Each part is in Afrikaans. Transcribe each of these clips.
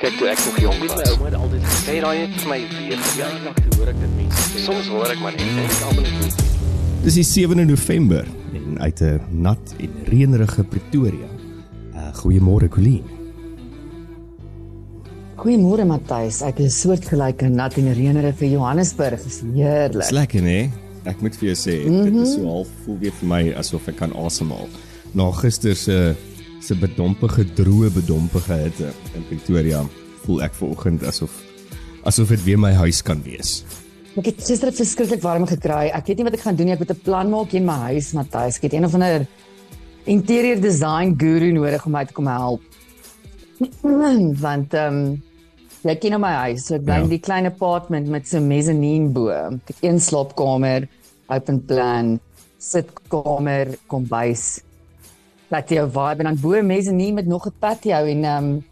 Kyk toe ek nog jong was, my ouma het altyd gesê raai het vir my weer toe hoor ek dit mense sê. Soms hoor ek maar net en ek almal net Dis die 7de November en uit 'n nat en reënerige Pretoria. Uh goeiemôre Colleen. Goeiemôre Matthys. Ek is soortgelyk in nat en reënerig vir Johannesburg. Dis heerlik. Dis lekker nê? Ek moet vir jou sê, mm -hmm. dit is so half voel weer vir my asof ek kan asemhaal. Na gister se se bedompige droë bedompige hitte in Pretoria, voel ek vanoggend asof asof dit weer my huis kan wees. Ek het gister verskriklik warm gekry. Ek weet nie wat ek gaan doen nie. Ek moet 'n plan maak in my huis, Matthys. Ek het een of ander interior design guru nodig om my te kom help. Want ehm um, jy ken nou my huis. So ek bly ja. in die klein apartment met so 'n mezzanine bo. Ek het een slaapkamer, open plan, sitkamer, kombuis. Patio vibe en dan bo mezzanine met nog 'n patio en ehm um,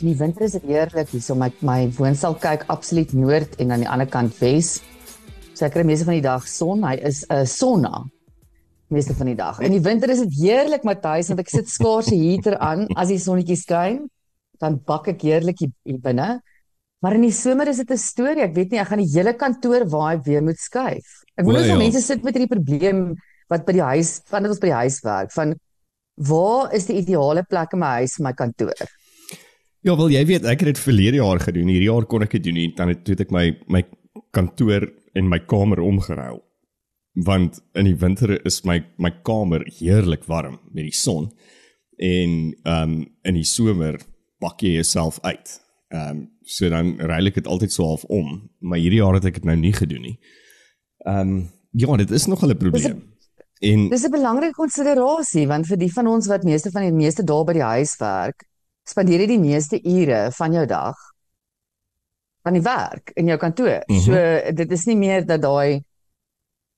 in die winter is dit heerlik hier so my my woonstel kyk absoluut noord en aan die ander kant wes. So ek kry meeste van die dag son. Hy is 'n uh, sonna meeste van die dag. In die winter is dit heerlik Matthys want ek sit skaars die heater aan as die sonnetjie skyn. Dan bak ek heerlik hier binne. Maar in die somer is dit 'n storie. Ek weet nie, ek gaan die hele kantoor waai weer moet skuif. Ek wonder of mense sit met hierdie probleem wat by die huis, van dit ons by die huis werk, van waar is die ideale plek in my huis vir my kantoor? Ja, wel jy weet, ek het dit verlede jaar gedoen. Hierdie jaar kon ek dit doen nie. Dan het, het ek my my kantoor en my kamer omgeruil. Want in die winter is my my kamer heerlik warm met die son. En ehm um, in die somer bak jy jouself uit. Ehm um, so dan ruil ek dit altyd so half om, maar hierdie jaar het ek dit nou nie gedoen nie. Ehm um, ja, dit is nog 'n probleem. En Dis 'n belangrike konsiderasie want vir die van ons wat meeste van die meeste dae by die huis werk, spandeer jy die meeste ure van jou dag aan die werk in jou kantoor. Mm -hmm. So dit is nie meer dat daai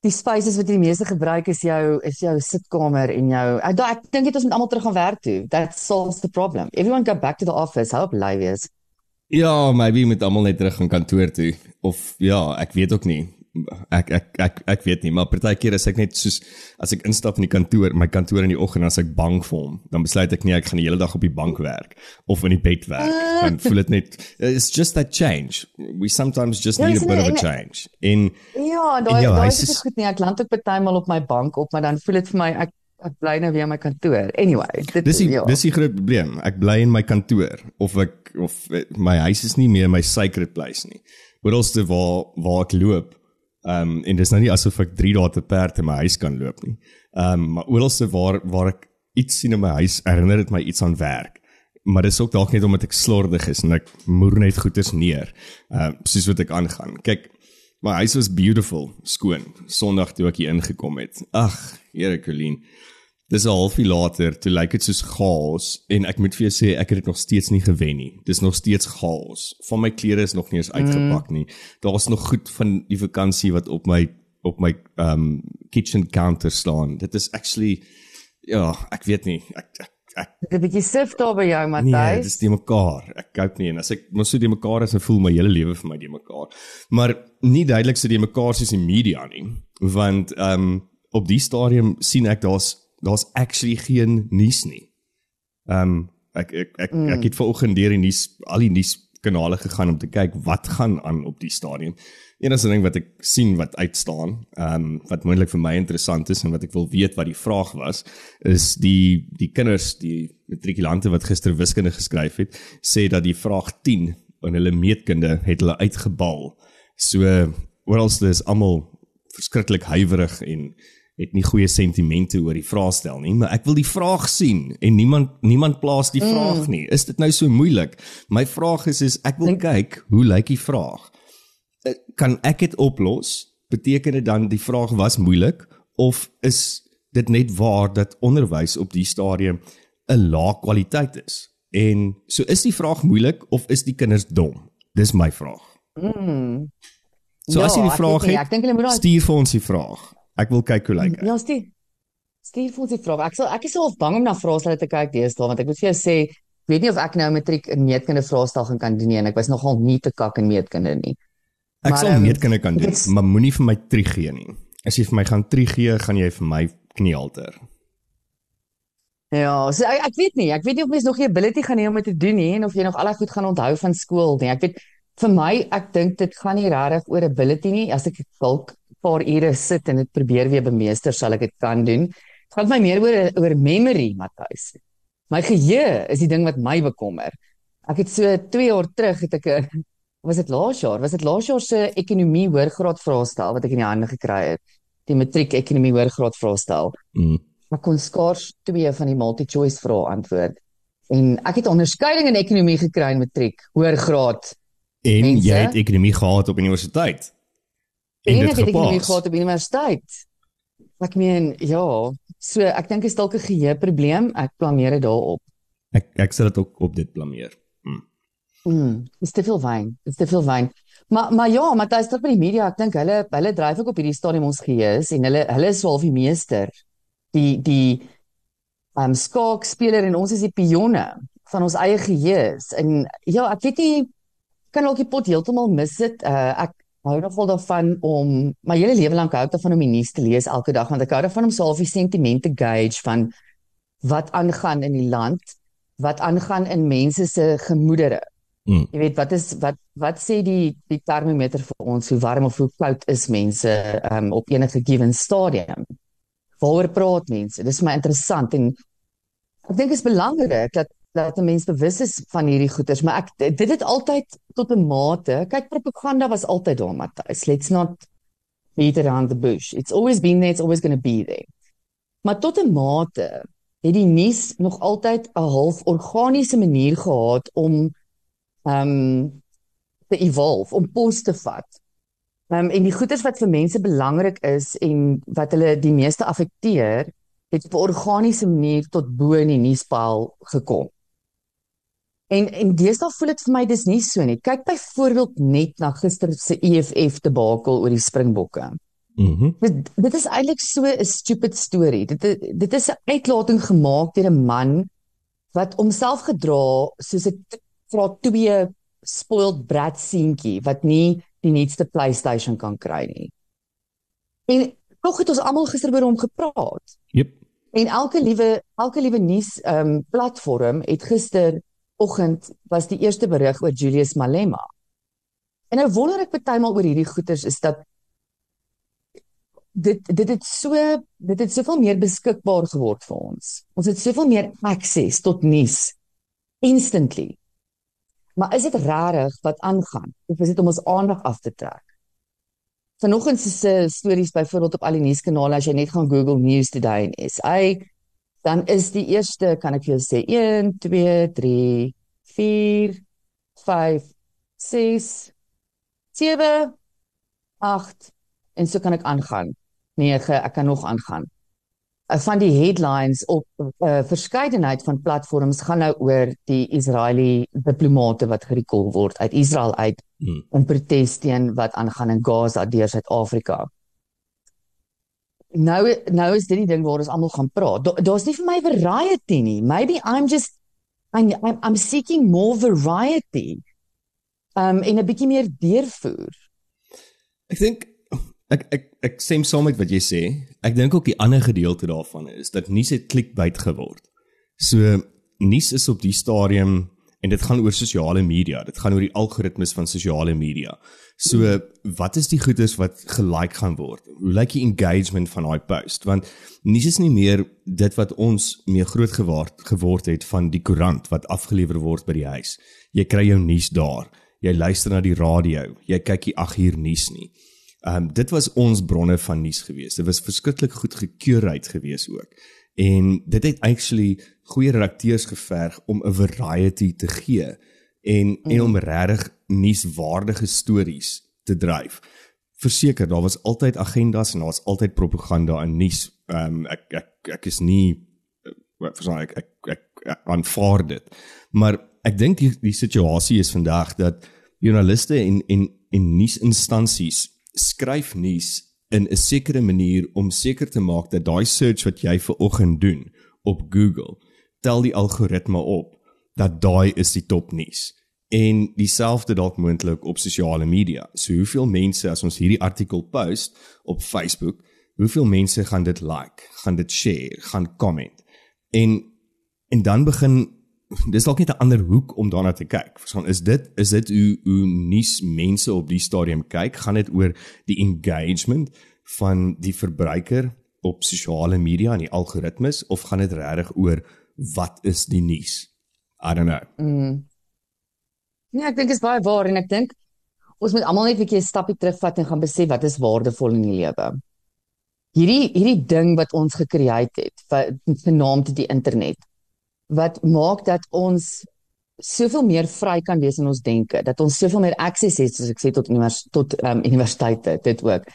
die spaces wat jy die meeste gebruik is jou is jou sitkamer en jou ek, ek dink dit ons moet almal terug gaan werk toe. That solves the problem. Everyone go back to the office. Hope live is. Ja, maybe met almal net terug gaan kantoor toe of ja, ek weet ook nie ek ek ek ek weet nie maar partykeer is ek net soos as ek instap in die kantoor my kantoor in die oggend as ek bang vir hom dan besluit ek nie ek gaan die hele dag op die bank werk of in die bed werk. Dan voel dit net it's just that change. We sometimes just ja, need a bit of a change. In ja daai daai is goed nie. Ek land ook partymal op my bank op maar dan voel dit vir my ek ek bly nou weer in my kantoor. Anyway dit dis die, ja. dis die groot probleem. Ek bly in my kantoor of ek of my huis is nie meer my sacred place nie. Oralste waar waar ek loop Ehm um, en dis nou nie asof ek 3 dae te perd in my huis kan loop nie. Ehm um, maar oralste waar waar ek iets sien in my huis herinner dit my iets aan werk. Maar dis ook dalk net omdat ek slordig is en ek moer net goeders neer. Ehm uh, soos wat ek aangaan. Kyk, my huis was beautiful, skoon. Sondag toe ek hier ingekom het. Ag, Here Colleen. Dis 'n halfuur later, toe lyk dit soos chaos en ek moet vir jou sê ek het dit nog steeds nie gewen nie. Dis nog steeds chaos. Van my klere is nog nie eens uitgepak nie. Daar's nog goed van die vakansie wat op my op my um kitchen counter staan. Dit is actually ja, ek weet nie. Ek ek ek Dit 'n bietjie sif daar by jou, Matthys. Nee, dis die mekaar. Ek koop nie en as ek mos so die mekaar is, dan voel my hele lewe vir my die mekaar. Maar nie duidelik so die mekaar soos die media nie, want um op die stadium sien ek daar's daar's actually geen nuus nie. Ehm um, ek ek ek, mm. ek het vanoggend deur die nuus al die nuus kanale gegaan om te kyk wat gaan aan op die stadion. Enigste ding wat ek sien wat uitstaan, ehm um, wat moontlik vir my interessant is en wat ek wil weet wat die vraag was, is die die kinders, die matrikulante wat gister wiskunde geskryf het, sê dat die vraag 10 in hulle meetkunde het hulle uitgebal. So oralste is almal verskriklik huiwerig en het nie goeie sentimente oor die vraestel nie, maar ek wil die vraag sien en niemand niemand plaas die vraag mm. nie. Is dit nou so moeilik? My vraag is is ek wil Denk, kyk hoe lyk die vraag? Eh, kan ek dit oplos? Beteken dit dan die vraag was moeilik of is dit net waar dat onderwys op die stadium 'n lae kwaliteit is? En so is die vraag moeilik of is die kinders dom? Dis my vraag. Mm. So ja, as jy die vraag het, ek dink hulle moet stuur vir ons die vraag. Ek wil kyk hoe lyk dit. Ja, stuur. Stuur vir ons die vraag. Ek sal ek is half bang om na vraestelle te kyk deesdae want ek moet vir jou sê, ek weet nie of ek nou matriek in meetkunde vraestel gaan kan doen nie en ek was nogal nie te kak in meetkunde nie. Ek maar, sal um, meetkunde kan doen, is, maar moenie vir my tri gee nie. As jy vir my gaan tri gee, gaan jy vir my kniehalter. Ja, so ek, ek weet nie, ek weet nie of mens nog die ability gaan hê om dit te doen nie en of jy nog al goed gaan onthou van skool nie. Ek weet vir my, ek dink dit gaan nie regtig oor ability nie. As ek dalk paar ure sit en dit probeer weer bemeester, sal ek dit kan doen. Dit gaan my meer oor oor memory, Matthys. My geheue is die ding wat my bekommer. Ek het so 2 jaar terug het ek 'n was dit laas jaar? Was dit laas jaar se ekonomie hoërgraad vraestel wat ek in die hande gekry het? Die matriek ekonomie hoërgraad vraestel. Mm. Ek kon skaars twee van die multi-choice vrae antwoord. En ek het onderskeiding in ekonomie gekry in matriek hoërgraad. En Mense? jy het ekonomie gehad op universiteit. En, dit ek het gepaas. gehad op universiteit. Ek meen, ja, so ek dink is dalk 'n geheue probleem. Ek blameer dit daarop. Ek ek sal dit ook op dit blameer. Mm. Mm, dis te veel wyn. Dis te veel wyn. Maar maar ja, Matthys, tot by die media, ek dink hulle hulle dryf ook op hierdie stadium ons geheues en hulle hulle is swaalf die meester. Die die um skaakspeler en ons is die pionne van ons eie geheues. En ja, ek weet nie kan dalk die pot heeltemal mis dit. Uh ek hou nogal daarvan om my hele lewe lank hou ek daarvan om die nuus te lees elke dag want ek hou daarvan om self die sentimente gauge van wat aangaan in die land, wat aangaan in mense se gemoedere. Mm. Jy weet wat is wat wat sê die die termometer vir ons hoe warm of hoe koud is mense um, op enige given stadium. Waaroor praat mense? Dis my interessant en ek dink dit is belangrik dat dat 'n mens bewus is van hierdie goeters, maar ek dit het altyd tot 'n mate. Kyk propaganda was altyd daar, Matthys. Let's not beat around the bush. It's always been there, it's always going to be there. Maar tot 'n mate het die nuus nog altyd 'n half organiese manier gehad om ehm um, te evolve, om pos te vat. Ehm um, en die goeders wat vir mense belangrik is en wat hulle die meeste affekteer, het op 'n organiese manier tot bo in die nuuspaal gekom. En en deesdae voel dit vir my dis nie so nie. Kyk byvoorbeeld net na gister se EFF debakel oor die Springbokke. Mhm. Dit dit is eintlik so 'n stupid storie. Dit dit is 'n uitlating gemaak deur 'n man wat homself gedra soos 'n vra twee spoiled brat seentjie wat nie die nuutste PlayStation kan kry nie. En tog het ons almal gister oor hom gepraat. Jep. En elke liewe elke liewe nuus ehm um, platform het gisteroggend was die eerste berig oor Julius Malema. En nou wonder ek partymal oor hierdie goeters is dat dit dit het so dit het soveel meer beskikbaar geword vir ons. Ons het soveel meer access tot nuus instantly. Maar is dit regtig wat aangaan of is dit om ons aandag af te trek? Vanoggend se stories byvoorbeeld op al die nuuskanale as jy net gaan Google News Today en SA, dan is die eerste kan ek vir jou sê 1 2 3 4 5 6 7 8 en so kan ek aangaan. 9, ek kan nog aangaan. Uh, Van die headlines op 'n uh, verskeidenheid van platforms gaan nou oor die Israeli diplomate wat gerekol word uit Israel uit Mm. in protes teen wat aangaan in Gaza deur Suid-Afrika. Nou nou is dit die ding waar ons almal gaan praat. Da, Daar's nie vir my variety nie. Maybe I'm just I'm I'm, I'm seeking more variety. Um en 'n bietjie meer deurvoer. Ek dink ek ek ek stem saam met wat jy sê. Ek dink ook die ander gedeelte daarvan is dat nuus het clickbait geword. So nuus is op die stadium en dit gaan oor sosiale media. Dit gaan oor die algoritmes van sosiale media. So wat is die goedes wat gelike gaan word? Hoe lyk die engagement van daai post? Want nuus is nie meer dit wat ons mee groot geword geword het van die koerant wat afgelewer word by die huis. Jy kry jou nuus daar. Jy luister na die radio. Jy kyk nie 8 uur nuus nie. Ehm um, dit was ons bronne van nuus geweest. Dit was verskriklik goed gekeurig geweest ook. En dit het actually goeie redakteurs geverg om 'n variety te gee en mm. en om regtig nuuswaardige stories te dryf. Verseker, daar was altyd agendas en daar was altyd propaganda in nuus. Ehm um, ek ek ek is nie verstaan ek ek, ek, ek aanvaar dit. Maar ek dink die die situasie is vandag dat joernaliste en en en nuusinstansies skryf nuus in 'n sekere manier om seker te maak dat daai search wat jy ver oggend doen op Google tel die algoritme op dat daai is die top nuus en dieselfde dalk moontlik op sosiale media. So hoeveel mense as ons hierdie artikel post op Facebook, hoeveel mense gaan dit like, gaan dit share, gaan comment. En en dan begin dis dalk net 'n ander hoek om daarna te kyk. Verstaan, is dit is dit hoe hoe nuus mense op die stadium kyk? Gaan dit oor die engagement van die verbruiker op sosiale media en die algoritmes of gaan dit regtig oor wat is die nuus? I don't know. Mm. Ja, ek dink dit is baie waar en ek dink ons moet almal net 'n bietjie 'n stappie terugvat en gaan besef wat is waardevol in die lewe. Hierdie hierdie ding wat ons gekreëer het, genaamd die internet, wat maak dat ons soveel meer vry kan wees in ons denke, dat ons soveel meer akses het soos ek sê tot univers tot um, universiteite, dit ook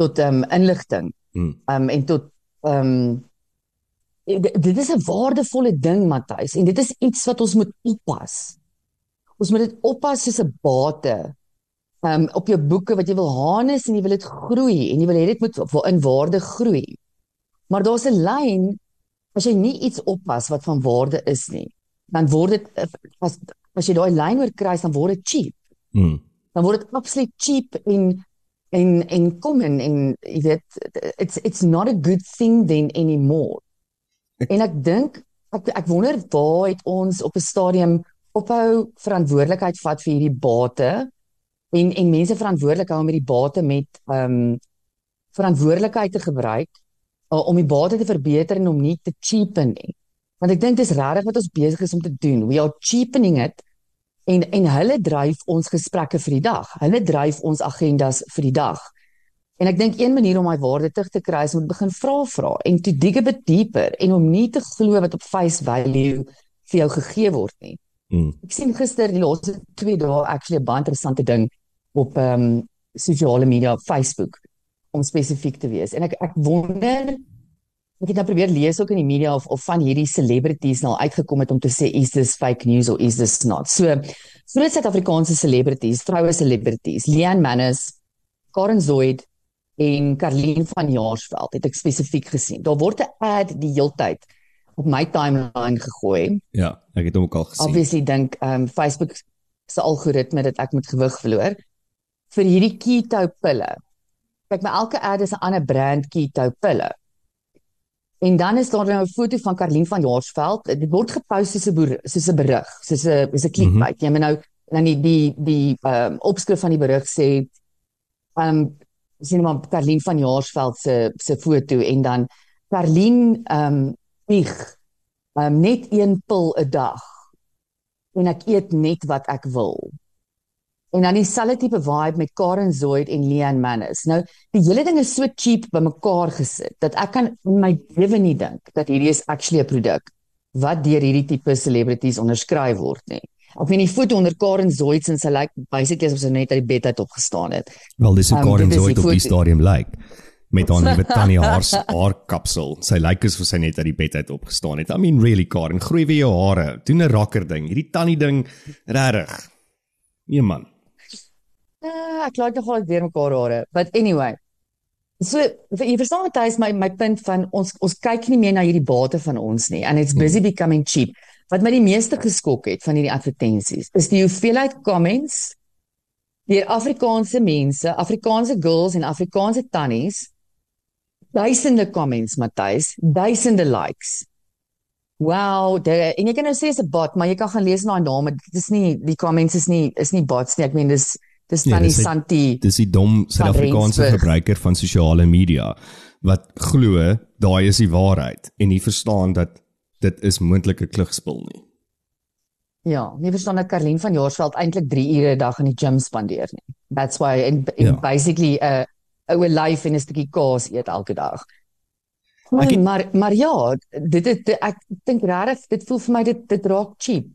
tot um, inligting. Hmm. Um en tot um dit is 'n waardevolle ding Matthys en dit is iets wat ons moet oppas. Ons moet dit oppas soos 'n bate um, op jou boeke wat jy wil harness en jy wil dit groei en jy wil hê dit moet in waarde groei. Maar daar's 'n lyn as jy nie iets oppas wat van waarde is nie, dan word dit as as jy daai lyn oorkruis dan word dit cheap. Mm. Dan word dit absoluut cheap en en en kom en en jy weet it's it's not a good thing then anymore. Ek, en ek dink ek ek wonder waar het ons op 'n stadium ophou verantwoordelikheid vat vir hierdie bate en en mense verantwoordelik hou om hierdie bate met ehm um, verantwoordelikheid te gebruik uh, om die bate te verbeter en om nie te cheapen nie. Want ek dink dis regtig wat ons besig is om te doen. We are cheapening it en en hulle dryf ons gesprekke vir die dag. Hulle dryf ons agendas vir die dag. En ek dink een manier om my waarde terug te kry is om te begin vra vra en to dig a bit deeper en om nie te glo wat op face value vir jou gegee word nie. Mm. Ek sien gister die laaste 2 dae actually 'n baie interessante ding op ehm um, sosiale media Facebook om spesifiek te wees. En ek ek wonder ek het nou probeer lees ook in die media of of van hierdie celebrities nou uitgekom het om te sê is this fake news or is this not. So groot Suid-Afrikaanse celebrities, vroue celebrities, Leanne Manus, Karen Zoid en Karlien van Jaarsveld het ek spesifiek gesien. Daar word 'n ad die heeltyd op my timeline gegooi. Ja, ek het hom ook al gesien. Obviously dink ehm um, Facebook se algoritme dat ek moet gewig verloor vir hierdie keto pille. Kyk, my elke ad is 'n ander brand keto pille. En dan is daar nou 'n foto van Karlien van Jaarsveld. Dit word gepost soos 'n soos 'n berig, soos 'n is 'n clickbait. Mhm. Jy moet nou dan die die die ehm um, opskrif van die berig sê ehm um, sien maar Karlien van Jaarsveld se se foto en dan Karlien ehm um, bieg ehm um, net een pil 'n dag. En ek eet net wat ek wil. En dan dieselfde tipe vibe met Karen Zoid en Leanne Manus. Nou, die hele ding is so cheap bymekaar gesit dat ek kan in my lewe nie dink dat hierdie is actually 'n produk wat deur hierdie tipe celebrities onderskryf word nie. Op in die foto onder Karen Zoid sien sy lyk like, basically asof sy net uit die bed uit opgestaan het. Wel, dis hoe um, Karen Zoid op die stadium lyk. Like met haar nuwe tannie haar haar kapsel. Sy lyk asof sy net uit die bed uit opgestaan het. I mean really Karen, groei weer jou hare. Doen 'n rakker ding. Hierdie tannie ding regtig. Nee man. Ek laat nogal weer mekaar hare. But anyway. So jy verstaan dit is my my punt van ons ons kyk nie meer na hierdie bate van ons nie and it's busy becoming cheap. Wat my die meeste geskok het van hierdie advertensies is die hoeveelheid comments deur Afrikaanse mense, Afrikaanse girls en Afrikaanse tannies. Duisende comments, Matthys, duisende likes. Wow, dit en jy kan nou sê dis 'n bot, maar jy kan gaan lees na die name. Dit is nie die comments is nie is nie bots nie. Ek meen dis Dis nee, van die Santi. Dis die dom Suid-Afrikaanse gebruiker van sosiale media wat glo daai is die waarheid en nie verstaan dat dit is moontlike klugspil nie. Ja, nie verstaan dat Karlien van Jaarsveld eintlik 3 ure 'n dag in die gym spandeer nie. That's why in, in ja. basically 'n uh, 'n life in 'n stukkie kos eet elke dag. Maar het, maar maar ja, dit dit ek dink regtig dit voel vir my dit dit raak cheap.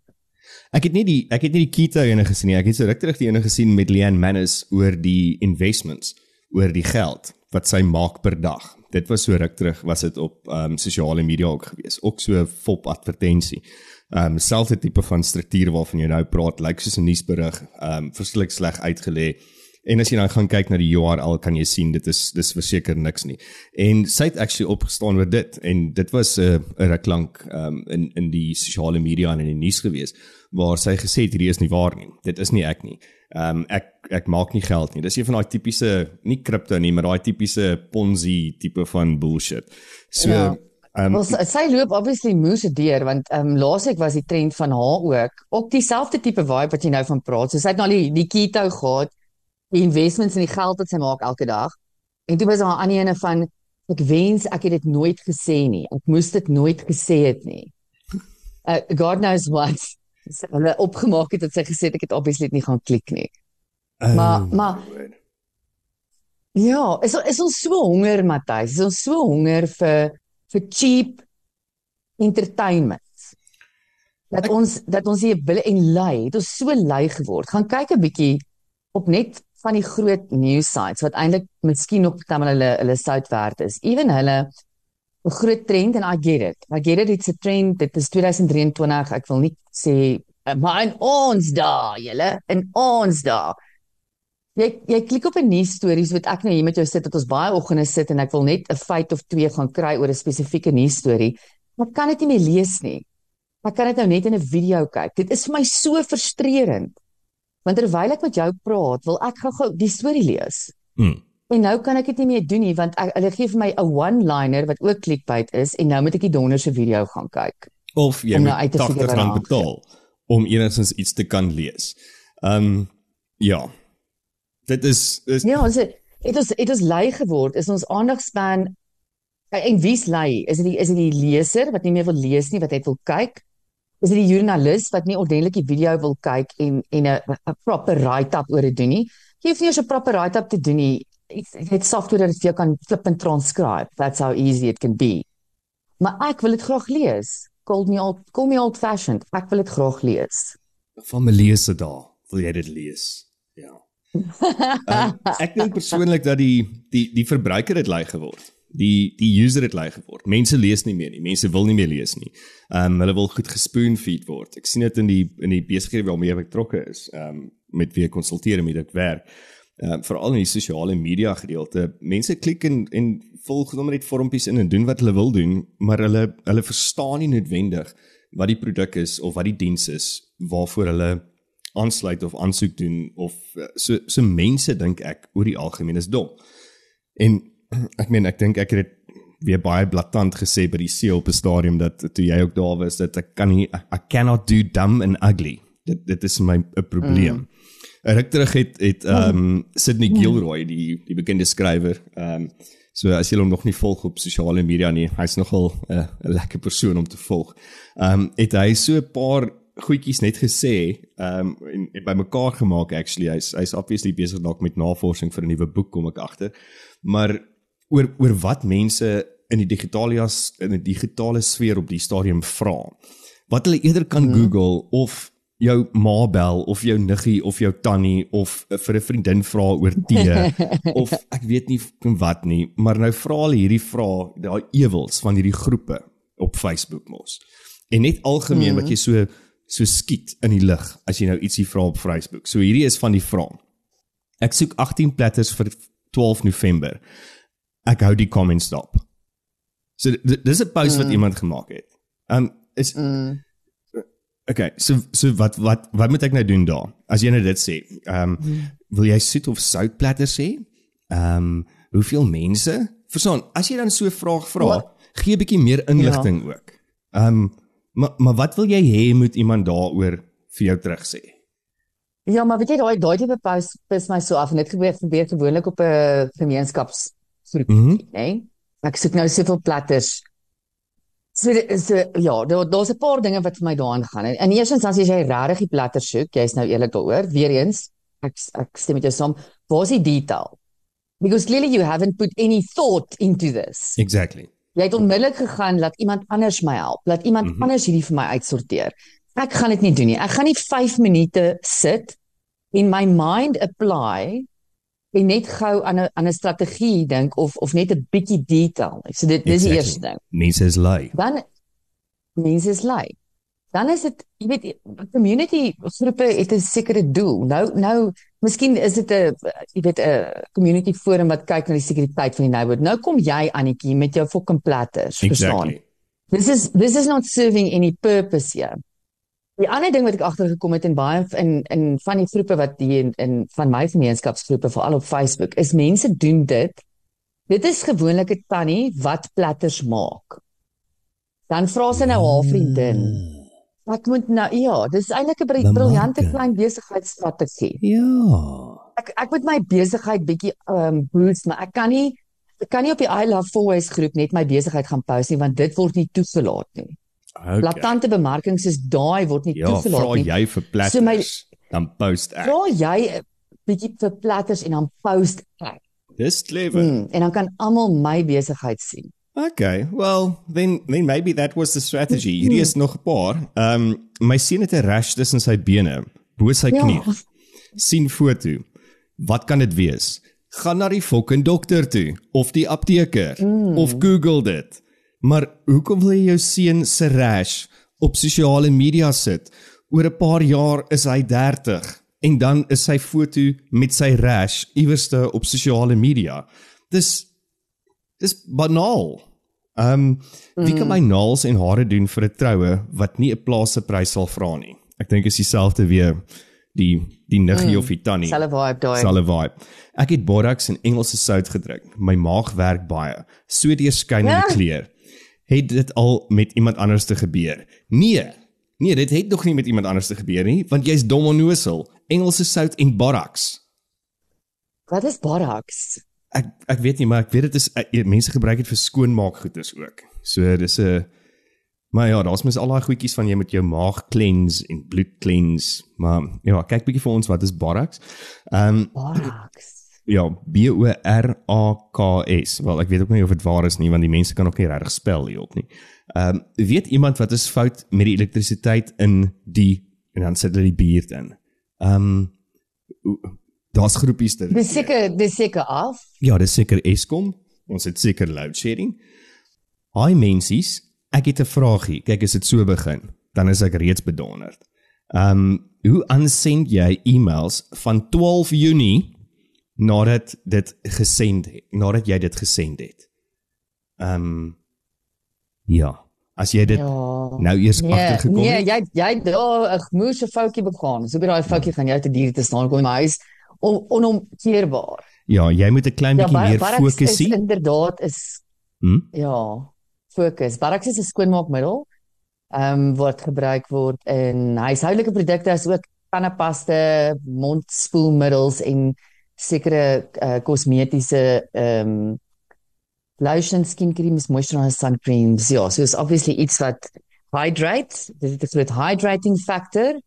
Ek het nie die ek het nie die keto ene gesien nie. Ek het so ruk terug die ene gesien met Leanne Manus oor die investments, oor die geld wat sy maak per dag. Dit was so ruk terug was dit op ehm um, sosiale media ook gewees. Ook so fop advertensie. Ehm um, selfde tipe van struktuur waarvan jy nou praat, lyk like soos 'n nuusberig, ehm um, verskriklik sleg uitgelê. En as jy dan gaan kyk na die URL kan jy sien dit is dis verseker niks nie. En sy het actually opgestaan oor dit en dit was 'n uh, 'n ruk lank um, in in die sosiale media en in die nuus gewees waar sy gesê het hierdie is nie waar nie. Dit is nie ek nie. Ehm um, ek ek maak nie geld nie. Dis een van daai tipiese nie kripto nie, maar daai tipiese Ponzi tipe van bullshit. So ja. Um, well, sy loop obviously moes deur want ehm um, laasweek was die trend van haar ook ook dieselfde tipe vibe wat jy nou van praat. So sy het nou die die keto gehad, die investments en die geld wat sy maak elke dag. En toe was daar 'n ander ene van ek wens ek het dit nooit gesê nie. Ek moes dit nooit gesê het nie. Uh, God knows what. Sy het opgemaak het dat sy gesê het ek het obviously nie gaan klik nie. Oh, maar maar Ja, is is ons so honger Matthys, is ons so honger vir vir cheap entertainment. Dat ek, ons dat ons hier wil en lui, het ons so lui geword. Gaan kyk 'n bietjie op net van die groot news sites wat eintlik miskien op dan hulle hulle sout werd is. Ewen hulle 'n groot trend en I get it. I get it, it's a trend. Dit is 2023. Ek wil nie sê maar in ons daar, julle, in ons daar. Jy jy klik op 'n nuus stories wat ek nou hier met jou sit dat ons baie oggende sit en ek wil net 'n feit of twee gaan kry oor 'n spesifieke nuus storie. Maar kan dit nie meer lees nie. Maar kan dit nou net in 'n video kyk. Dit is vir my so frustrerend. Want terwyl ek met jou praat, wil ek gou-gou die storie lees. Hmm. En nou kan ek dit nie meer doen nie want ek, hulle gee vir my 'n one-liner wat ook clickbait is en nou moet ek die donder se video gaan kyk. Of jy moet nou 80 rand betaal om enigstens iets te kan lees. Ehm um, ja. Dit is, is Ja, ons het is dit is lui geword. Is ons aandagspan en wie's lui? Is dit is dit die leser wat nie meer wil lees nie, wat net wil kyk? Is dit die joernalis wat nie ordentlik die video wil kyk en en 'n proper write-up oor dit doen nie? Jy hoef nie eens 'n proper write-up te doen nie. Dit software wat jy kan flip en transcribe. That's how easy it can be. Maar ek wil dit graag lees. Call me old, call me old fashioned. Ek wil dit graag lees. Van my lese daar, wil jy dit lees? Ja um, ek dink persoonlik dat die die die verbruiker het lui geword. Die die user het lui geword. Mense lees nie meer nie. Mense wil nie meer lees nie. Ehm um, hulle wil goed gespoon-feed word. Ek sien dit in die in die besighede waarmee ek betrokke is. Ehm um, met wie ek konsulteer met dit werk. Ehm uh, veral in die sosiale media gedeelte. Mense klik en en volg nommer net vormpies in en doen wat hulle wil doen, maar hulle hulle verstaan nie noodwendig wat die produk is of wat die diens is waarvoor hulle aansluit of aansoek doen of eh, so so mense dink ek oor die algemeen is dom. En ek meen ek dink ek het weer baie blaatant gesê by die see op 'n stadium dat toe jy ook daar was dat ek kan nie I cannot do dumb and ugly. Dit dit is my 'n probleem. Mm. Ek terug het het ehm um, Sydney Gilroy die die bekende skrywer ehm um, So as jy hom nog nie volg op sosiale media nie, hy's nogal 'n uh, lekker persoon om te volg. Ehm um, het hy so 'n paar goedjies net gesê um en, en bymekaar gemaak actually hy's hy's obviously besig dalk met navorsing vir 'n nuwe boek kom ek agter maar oor oor wat mense in die digitalias in 'n digitale sfeer op die stadium vra wat hulle eerder kan hmm. google of jou ma bel of jou niggie of jou tannie of vir 'n vriendin vra oor tee of ek weet nie wat nie maar nou vra hulle hierdie vrae daai ewels van hierdie groepe op Facebook mos en net algemeen hmm. wat jy so so skiet in die lug as jy nou ietsie vra op Facebook. So hierdie is van die vraag. Ek soek 18 platters vir 12 November. Ek hou die comments stop. So dis 'n post mm. wat iemand gemaak het. Um is mm. Okay, so so wat wat wat moet ek nou doen daar? As jy nou dit sê, um mm. wil jy soet of sout platters hê? Um hoeveel mense? Verstaan, as jy dan so 'n vraag vra, gee 'n bietjie meer inligting ja. ook. Um Maar maar wat wil jy hê moet iemand daaroor vir jou terug sê? Ja, maar weet jy daai daai tipe post pis my so af en dit gebeur gebeur gewoonlik op 'n gemeenskapsgroep, mm -hmm. né? Ek soek nou soveel platters. So so ja, daar daar's 'n paar dinge wat vir my daarin gaan. En eerstens as jy regtig die platter soek, jy's nou eerlik daaroor, weer eens, ek ek stem met jou saam, waar is die detail? Because clearly you haven't put any thought into this. Exactly. Jy het onmiddellik gegaan laat iemand anders my help, laat iemand mm -hmm. anders hierdie vir my uitsorteer. Ek gaan dit nie doen nie. Ek gaan nie 5 minute sit en my mind apply en net gou aan 'n aan 'n strategie dink of of net 'n bietjie detail. So dit dis die eerste ding. Mense is lui. Dan mense is lui. Dan is dit, jy weet, community groepe het 'n sekere doel. Nou nou Miskien is dit 'n jy weet 'n community forum wat kyk na die sekuriteit van die neighborhood. Nou kom jy Annetjie met jou fucking platters, verstaan? Exactly. This is this is not serving any purpose here. Die ander ding wat ek agtergekom het in baie in in van die groepe wat hier in, in van my gemeenskapsgroepe veral op Facebook is mense doen dit. Dit is gewoonlik 'n tannie wat platters maak. Dan vra sy nou haar vriendin. Ek moet nou ja, dis eintlik 'n briljante klein besigheidsstrategie. Ja. Ek ek moet my besigheid bietjie ehm um, boost, maar ek kan nie ek kan nie op die I Love Fourways groep net my besigheid gaan post nie want dit word nie toegelaat nie. Okay. Blaatante bemarking soos daai word nie Ja, toegelaat vra nie. jy vir platters, So my- dan post ek. Vra jy bietjie vir platters en dan post ek. Dis clever. Hmm, en dan kan almal my besigheid sien. Okay, well, then then maybe that was the strategy. Hierdie is nog 'n paar. Ehm um, my seun het 'n rash tussen sy bene, bo sy Ja. knie. sien foto. Wat kan dit wees? Gaan na die fucking dokter toe of die apteker mm. of Google dit. Maar hoekom wil jy jou seun se rash op sosiale media sit? Oor 'n paar jaar is hy 30 en dan is sy foto met sy rash iewerste op sosiale media. Dis dis banaal. Ehm um, wie kan my naels en hare doen vir 'n troue wat nie 'n plaasse prys sal vra nie? Ek dink is dieselfde weer die die niggie mm. of die tannie. Selfe vibe daai. Selfe vibe. Ek het borax en Engelse sout gedrink. My maag werk baie. So deur skyn in die Ja. kleur. Het dit al met iemand anders te gebeur? Nee. Nee, dit het nog nie met iemand anders te gebeur nie, want jy's dom onnosel. Engelse sout en borax. Wat is borax? Ek ek weet nie, maar ek weet dit is uh, mense gebruik dit vir skoonmaakgoedes ook. So dis 'n Maar ja, daar's mens al daai goedjies van jy met jou maag cleanse en bloed cleanse. Maar ja, kyk bietjie vir ons wat is borax. Ehm um, Borax. Ja, B O R A K S. Wel, ek weet ook nie of dit waar is nie want die mense kan ook nie regtig spel hierop nie. Ehm um, weet iemand wat is fout met die elektrisiteit in die en dan sit hulle die buurt in. Ehm um, daar's groepies ter. Dis seker dis seker af. Ja, dis seker Eskom. Ons het seker load shedding. Hi mensies, ek het 'n vragie. Kyk, as dit so begin, dan is ek reeds bedonderd. Ehm um, hoe aansend jy e-mails van 12 Junie nadat dit gesend het, nadat jy dit gesend het? Ehm um, ja, as jy dit Ja. nou eers Nee, agtergekom nee, het. jy jy daar 'n moeëse foutjie begaan. So by daai foutjie gaan jy te diere te staan kom in my huis on, onomkeerbaar. Ja, jy moet 'n klein bietjie Bar- meer fokus sien. inderdaad is Hm? ja, fokus. Barracks is 'n skoonmaakmiddel. Ehm um, wat gebruik word in huishoudelike produkte as ook tandepaste, mondspoelmiddels en sekere uh, kosmetiese ehm um, lotion, skin creams, moisturizer, sun creams. Ja, so is obviously iets wat hydrate. Dit het 'n soort hydrating factor.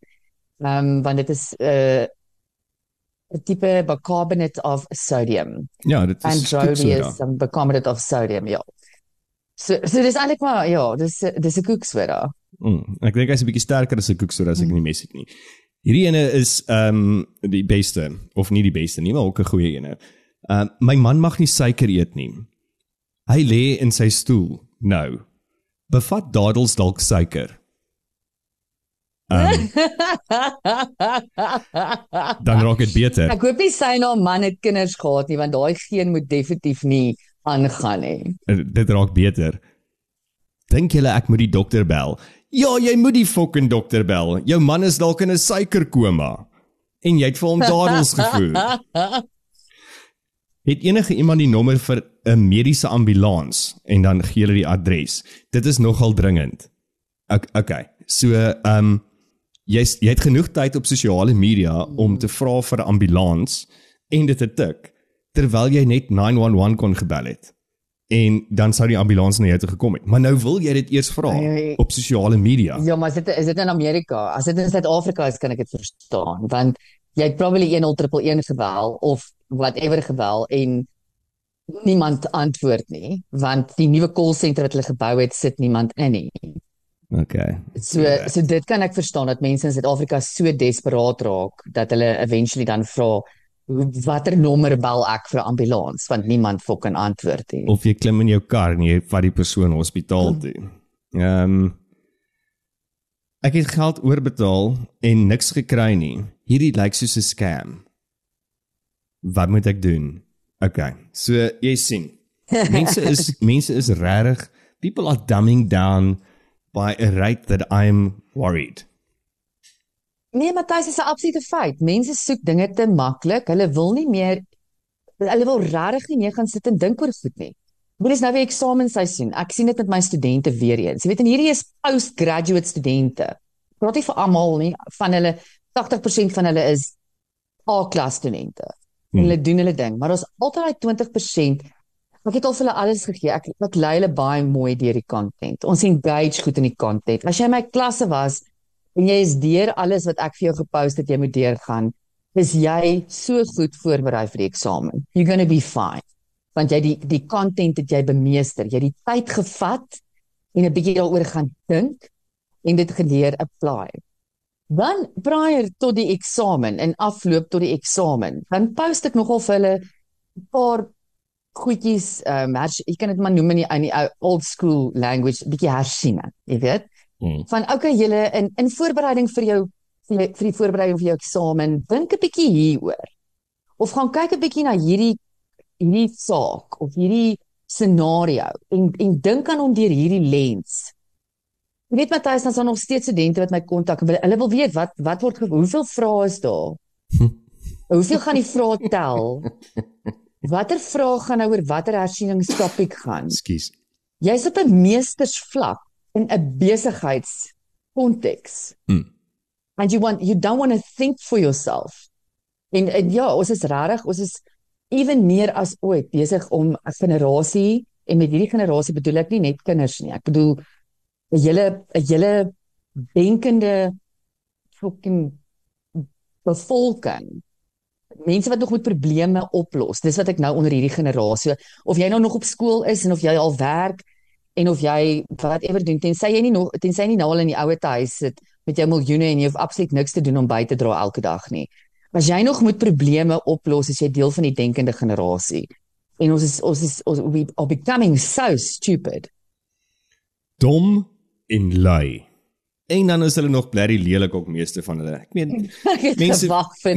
Ehm um, want dit is 'n uh, 'n tipe bicarbonate of sodium. Ja, dit is Androdius koeksoda. and bicarbonate of sodium, ja. So so dis eintlik maar ja, dis dis 'n koeksoda. Mm, ek dink hy's 'n bietjie sterker as 'n koeksoda as ek nie mes het nie. Hierdie ene is ehm um, die beste of nie die beste nie, maar ook 'n goeie ene. Ehm uh, my man mag nie suiker eet nie. Hy lê in sy stoel. Nou. Bevat dadels dalk suiker. Ehm dan raak dit beter. Ek hoop nie sy en haar man het kinders gehad nie want daai geen moet definitief nie aangaan nie. Uh, dit raak beter. Dink julle ek moet die dokter bel? Ja, jy moet die fucking dokter bel. Jou man is dalk in 'n suikerkoma en jy het vir hom dadels gevoer. Het enige iemand die nommer vir 'n mediese ambulans en dan gee hulle die adres. Dit is nogal dringend. Ok, okay. So, ehm um, jy jy het genoeg tyd op sosiale media om te vra vir 'n ambulans en dit te tik terwyl jy net 911 kon gebel het. En dan sou die ambulans na jou toe gekom het. Maar nou wil jy dit eers vra Ai. op sosiale media. Ja, maar is dit is dit in Amerika? As dit in Suid-Afrika is, kan ek dit verstaan want jy het probably 1011 gebel of whatever gebel en niemand antwoord nie want die nuwe call center wat hulle gebou het sit niemand in nie. Okay. So so dit kan ek verstaan dat mense in Suid-Afrika so desperaat raak dat hulle eventually dan vra "Hoe- watter nommer bel ek vir ambulans want niemand fucking antwoord nie. of jy klim in jou kar en jy vat die persoon hospitaal toe. Ehm um, ek het geld oorbetaal en niks gekry nie. Hierdie lyk soos 'n scam. Wat moet ek doen? Okay. So jy sien. Mense is mense is regtig people are dumbing down by a rate that I'm worried. Nee, Matthys, dis 'n absolute feit. Mense soek dinge te maklik. Hulle wil nie meer hulle wil regtig nie meer gaan sit en dink oor goed nie. Dit is nou weer eksamenseisoen. Ek sien dit met my studente weer eens. Jy weet en hierdie is postgraduate studente. Praat nie vir almal nie, van hulle 80% van hulle is A-klas studente. Hmm. Hulle doen hulle ding, maar ons altyd daai 20% Ek het al vir hulle alles gegee. Ek ek lei hulle baie mooi deur die content. Ons engage goed in die content. As jy in my klasse was en jy is deur alles wat ek vir jou gepost het jy moet deurgaan, is jy so goed voorberei vir die eksamen. You're going to be fine. Want jy die die content het jy bemeester. Jy het die tyd gevat en 'n bietjie daaroor gaan dink en dit geleer apply. Dan prior tot die eksamen en afloop tot die eksamen, dan post ek nogal vir hulle 'n paar goedjies ehm um, jy kan dit maar noem in die, in die old school language bietjie hersiening, jy weet. Hmm. Van okay julle in in voorbereiding vir jou vir, vir die voorbereiding vir jou eksamen, dink 'n bietjie hieroor. Of gaan kyk 'n bietjie na hierdie hierdie saak of hierdie scenario en en dink aan hom deur hierdie lens. Jy weet Matthys, dan is daar nog steeds studente wat my kontak en hulle wil weet wat wat word hoeveel vrae is daar? hoeveel gaan die vrae tel? Watter vrae gaan nou oor watter hersieningstopiek gaan? Ekskuus. Jy's op 'n meestersvlak in 'n besigheidskonteks. Hmm. And you want you don't want to think for yourself. En, en ja, ons is regtig, ons is ewen meer as ooit besig om 'n generasie en met hierdie generasie bedoel ek nie net kinders nie. Ek bedoel 'n hele 'n hele denkende fucking bevolking mense wat nog met probleme oplos. Dis wat ek nou onder hierdie generasie of jy nou nog op skool is en of jy al werk en of jy whatever doen tensy jy nie nog tensy nie nou al in die ouer huis sit met jou miljoene en jy hoef absoluut niks te doen om by te dra elke dag nie. As jy nog met probleme oplos, is jy deel van die denkende generasie. En ons is ons is ons we are becoming so stupid. Dom en lui. En dan is hulle nog blerry lelik ook meeste van hulle. Ek meen mense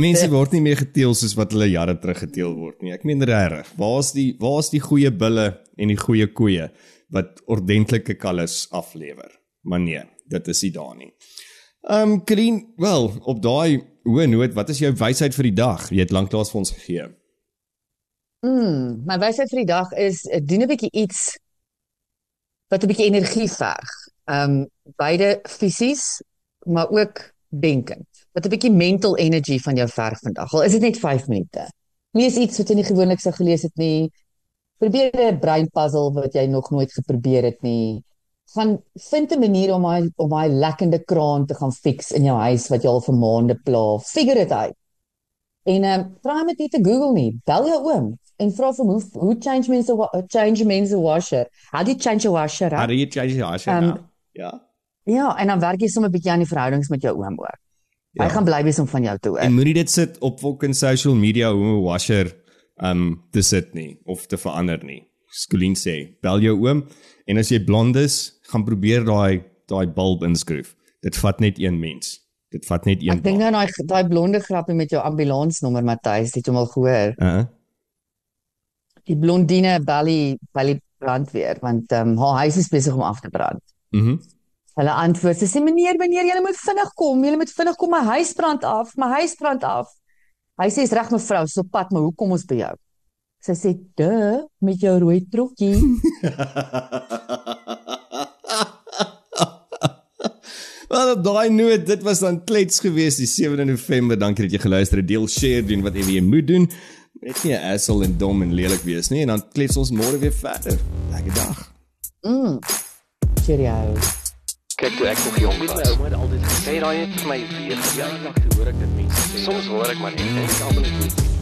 mense word nie meer geteel soos wat hulle jare terug geteel word nie. Ek meen regtig. Waar's die waar's die goeie bulle en die goeie koeie wat ordentlike kalles aflewer? Maar nee, dit is nie daar nie. Ehm um, Green, wel, op daai hoë noot, wat is jou wysheid vir die dag? Jy het lanklaas vir ons gegee. Mm, my wysheid vir die dag is doen 'n bietjie iets wat 'n bietjie energie verg ehm um, beide fisies maar ook denkend. Wat 'n bietjie mental energy van jou verg vandag. Al is dit net 5 minute. Lees iets wat jy nie gewoonlik sou gelees het nie. Probeer 'n brain puzzle wat jy nog nooit geprobeer het nie. Gaan vind 'n manier om hy om hy lekkende kraan te gaan fix in jou huis wat jy al vir maande pla. Figure it out. En ehm um, probeer met dit te Google nie. Bel jou oom en vra vir hoe hoe change means a change means a washer. How do you change a washer? How do you change a washer? Um, Ja. Ja, en dan werk jy sommer 'n bietjie aan die verhoudings met jou oom ook. Ja. Hy gaan bly wees om van jou te hoor. En moenie dit sit op fucking social media hoe 'n washer um te sit nie of te verander nie. Skolien sê, bel jou oom en as jy blond is, gaan probeer daai daai bulb inskryf. Dit vat net een mens. Dit vat net een. Ek dink nou daai daai blonde grappie met jou ambulansnommer Matthys, het jy hom al gehoor? Uh -huh. Die blondine belly belly brandweer want ehm um, haar huis is besig om af te brand. Mhm. Mm Hulle antwoord: "Sy sê meneer, meneer, jy moet vinnig kom. Jy moet vinnig kom. My huis brand af. My huis brand af." Hy sê: "Is reg mevrou, so pad, maar hoe kom ons by jou?" Sy sê: "De, met jou rooi trokkie." Wel, daai noot, dit was dan klets geweest die 7de November. Dankie dat jy geluister het. Deel, share, doen wat jy moet doen. Net nie 'n asshole en dom en lelik wees nie en dan klets ons môre weer verder. Lekker dag. Mm. Cheerio. Kyk toe ek nog jong was, my ouma het altyd gesê daai het vir my weer ja, ek hoor ek dit mense sê. Soms hoor ek maar net en ek almal net